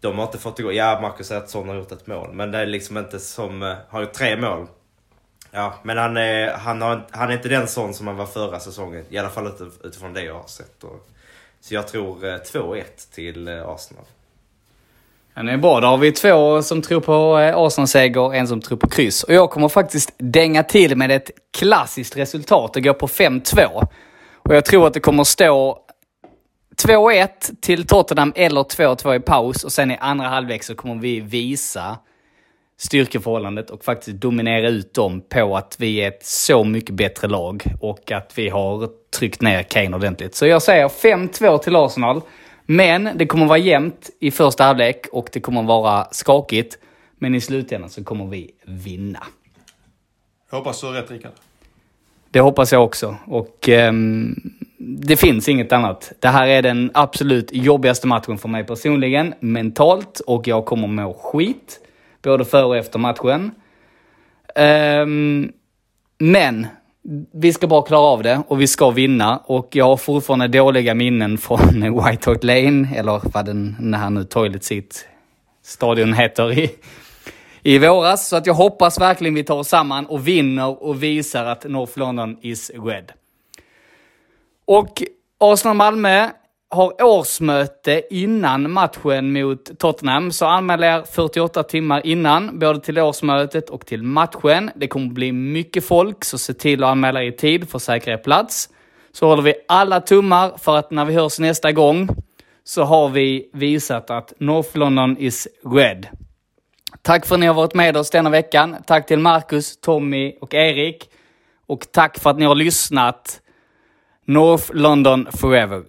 de har inte fått igång, ja Marcus säger att har gjort ett mål, men det är liksom inte som, eh, har gjort tre mål. Ja, men han är, han, har, han är inte den sån som han var förra säsongen. I alla fall utifrån det jag har sett. Och, så jag tror eh, 2-1 till eh, Arsenal. Ja, det är bra. Då har vi två som tror på Arsenal-seger och en som tror på kryss. Och jag kommer faktiskt dänga till med ett klassiskt resultat och gå på 5-2. Och jag tror att det kommer stå 2-1 till Tottenham eller 2-2 i paus och sen i andra halvlek så kommer vi visa styrkeförhållandet och faktiskt dominera ut dem på att vi är ett så mycket bättre lag och att vi har tryckt ner Kane ordentligt. Så jag säger 5-2 till Arsenal. Men det kommer vara jämnt i första halvlek och det kommer vara skakigt. Men i slutändan så kommer vi vinna. Jag hoppas du har rätt Rickard. Det hoppas jag också. Och ehm, det finns inget annat. Det här är den absolut jobbigaste matchen för mig personligen, mentalt. Och jag kommer må skit, både före och efter matchen. Um, men vi ska bara klara av det och vi ska vinna. Och jag har fortfarande dåliga minnen från White Hart Lane, eller vad den, den här nu Toilet Seat stadion heter i, i våras. Så att jag hoppas verkligen vi tar oss samman och vinner och visar att North London is red. Och Arsenal-Malmö har årsmöte innan matchen mot Tottenham, så anmäl er 48 timmar innan, både till årsmötet och till matchen. Det kommer bli mycket folk, så se till att anmäla er i tid för att säkra er plats. Så håller vi alla tummar för att när vi hörs nästa gång så har vi visat att North London is red. Tack för att ni har varit med oss denna veckan. Tack till Marcus, Tommy och Erik. Och tack för att ni har lyssnat. North London forever.